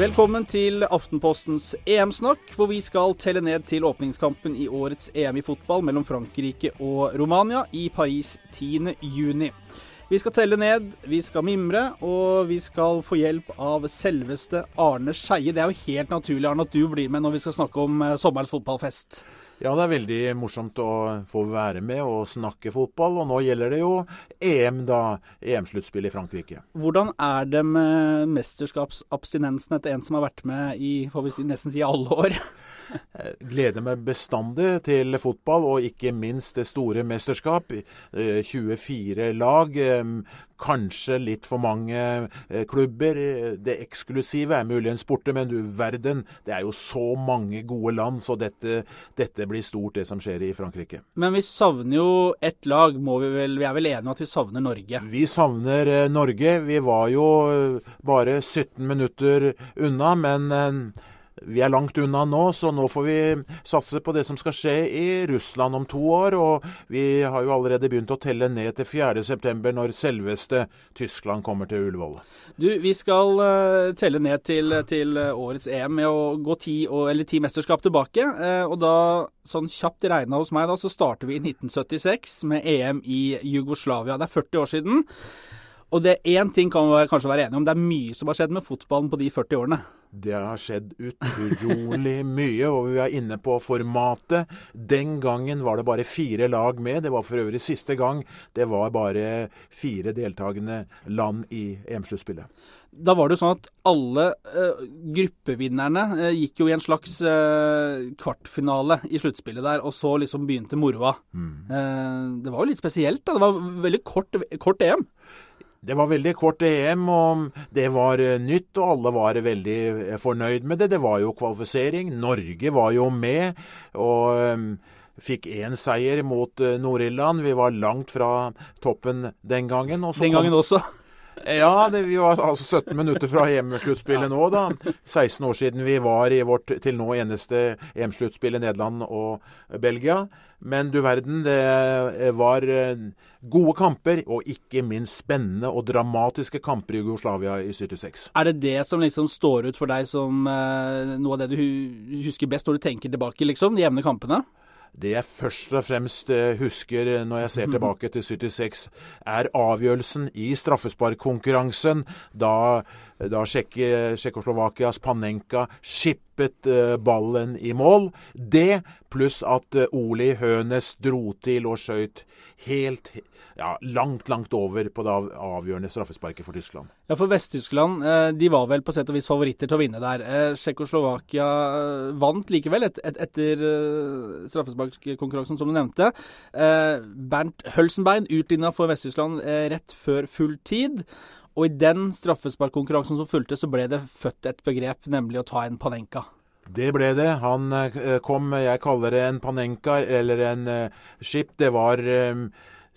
Velkommen til Aftenpostens EM-snakk, hvor vi skal telle ned til åpningskampen i årets EM i fotball mellom Frankrike og Romania i Paris 10.6. Vi skal telle ned, vi skal mimre, og vi skal få hjelp av selveste Arne Skeie. Det er jo helt naturlig Arne, at du blir med når vi skal snakke om eh, sommerens fotballfest. Ja, det er veldig morsomt å få være med og snakke fotball. Og nå gjelder det jo EM, da. EM-sluttspill i Frankrike. Hvordan er det med mesterskapsabstinensen etter en som har vært med i får vi si, nesten si alle år? Eh, gleder meg bestandig til fotball, og ikke minst det store mesterskap. 24 eh, lag. Eh, kanskje litt for mange klubber. Det eksklusive er muligens borte, men du verden, det er jo så mange gode land, så dette, dette blir stort, det som skjer i Frankrike. Men vi savner jo ett lag, må vi vel Vi er vel enige om at vi savner Norge? Vi savner Norge. Vi var jo bare 17 minutter unna, men vi er langt unna nå, så nå får vi satse på det som skal skje i Russland om to år. Og vi har jo allerede begynt å telle ned til 4.9, når selveste Tyskland kommer til Ullevål. Du, vi skal uh, telle ned til, til, årets EM med å gå ti, eller ti mesterskap tilbake. Uh, og da, sånn kjapt regna hos meg, da, så starter vi i 1976 med EM i Jugoslavia. Det er 40 år siden. Og det én ting kan vi kanskje være enige om, det er mye som har skjedd med fotballen på de 40 årene. Det har skjedd utrolig mye, og vi er inne på formatet. Den gangen var det bare fire lag med. Det var for øvrig siste gang det var bare fire deltakende land i EM-sluttspillet. Da var det jo sånn at alle uh, gruppevinnerne uh, gikk jo i en slags uh, kvartfinale i sluttspillet der, og så liksom begynte moroa. Mm. det var jo litt spesielt, da. Det var veldig kort, kort EM. Det var veldig kort EM, og det var eh, nytt, og alle var veldig eh, fornøyd med det. Det var jo kvalifisering. Norge var jo med, og um, fikk én seier mot Nord-Irland. Vi var langt fra toppen den gangen. den gangen kom... også? Ja, det, vi var altså 17 minutter fra EM-sluttspillet nå, da. 16 år siden vi var i vårt til nå eneste EM-sluttspill i Nederland og Belgia. Men du verden, det var eh, gode kamper, og ikke minst spennende og dramatiske kamper i Jugoslavia i 76. Er det det som liksom står ut for deg som eh, noe av det du husker best når du tenker tilbake, liksom? De jevne kampene? Det jeg først og fremst eh, husker når jeg ser tilbake til 76, er avgjørelsen i straffesparkkonkurransen da, da Tsjekkoslovakias Panenka skippet eh, ballen i mål. Det pluss at eh, Oli Hønes dro til og skøyt helt ja, langt, langt over på det avgjørende straffesparket for Tyskland. Ja, for Vest-Tyskland eh, de var vel på sett og vis favoritter til å vinne der. Tsjekkoslovakia vant likevel et, et, etter straffesparkkonkurransen, som du nevnte. Bernt Hølsenbein utligna for Vest-Tyskland rett før full tid. Og i den straffesparkkonkurransen som fulgte, så ble det født et begrep, nemlig å ta en Panenka. Det ble det. Han kom, jeg kaller det en Panenka eller en skip. Det var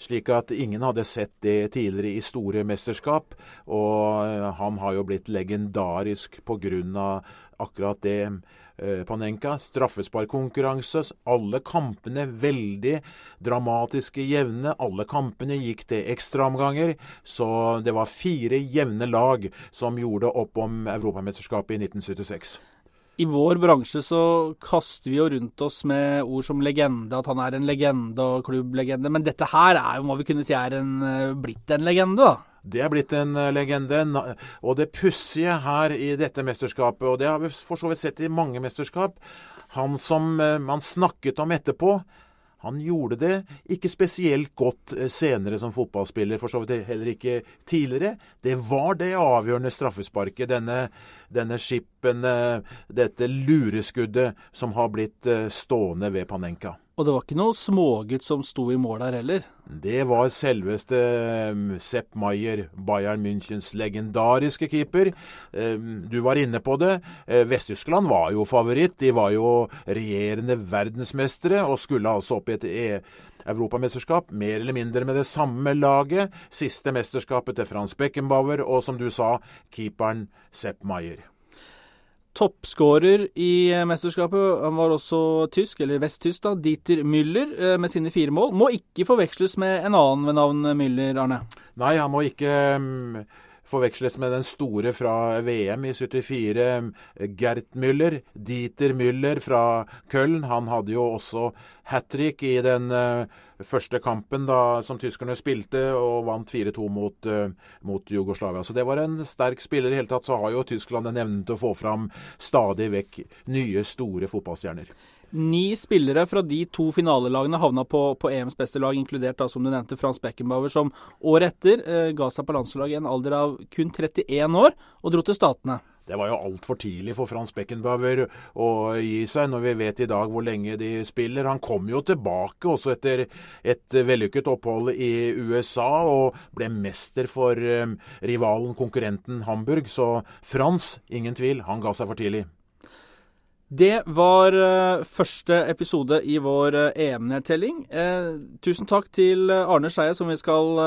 slik at ingen hadde sett det tidligere i store mesterskap. Og eh, han har jo blitt legendarisk pga. akkurat det. Eh, Panenka. Straffesparkkonkurranse. Alle kampene veldig dramatiske, jevne. Alle kampene gikk til ekstraomganger. Så det var fire jevne lag som gjorde opp om Europamesterskapet i 1976. I vår bransje så kaster vi jo rundt oss med ord som legende, at han er en legende og klubblegende. Men dette her er jo, må vi kunne si, er en, eh, blitt en legende, da? Det er blitt en eh, legende. Og det pussige her i dette mesterskapet, og det har vi for så vidt sett i mange mesterskap, han som eh, man snakket om etterpå, han gjorde det ikke spesielt godt senere som fotballspiller, for så vidt heller ikke tidligere. Det var det avgjørende straffesparket, denne denne skipen, eh, dette lureskuddet som har blitt eh, stående ved Panenka. Og det var ikke noe smågutt som sto i mål der heller? Det var selveste eh, Sepp Maier, Bayern Münchens legendariske keeper. Du var inne på det. Vest-Tyskland var jo favoritt. De var jo regjerende verdensmestere og skulle altså opp i et e europamesterskap, mer eller mindre med det samme laget. Siste mesterskapet til Frans Beckenbauer, og som du sa, keeperen Sepp Maier. Toppskårer i mesterskapet han var også tysk, eller vesttysk, da, Dieter Müller med sine fire mål. Må ikke forveksles med en annen ved navn Müller, Arne? Nei, han må ikke um forveksles med den store fra VM i 74, Gert Müller. Dieter Müller fra Köln. Han hadde jo også hat trick i den uh, første kampen da, som tyskerne spilte, og vant 4-2 mot, uh, mot, Jugoslavia. Så det var en sterk spiller. I hele tatt så har jo Tyskland en evne til å få fram stadig vekk nye, store fotballstjerner. Ni spillere fra de to finalelagene havna på, på EMs beste lag, inkludert da, som du nevnte Frans Beckenbauer, som året etter eh, ga seg på landslaget i en alder av kun 31 år og dro til Statene. Det var jo altfor tidlig for Frans Beckenbauer å gi seg, når vi vet i dag hvor lenge de spiller. Han kom jo tilbake også etter et vellykket opphold i USA, og ble mester for eh, rivalen, konkurrenten Hamburg. Så Frans, ingen tvil, han ga seg for tidlig. Det var uh, første episode i vår uh, EM-nedtelling. Uh, tusen takk til Arne Skeie, som vi skal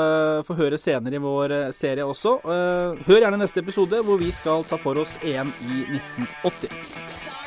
få høre senere i vår serie også. hør gjerne neste episode, hvor vi skal ta for oss EM i 1980.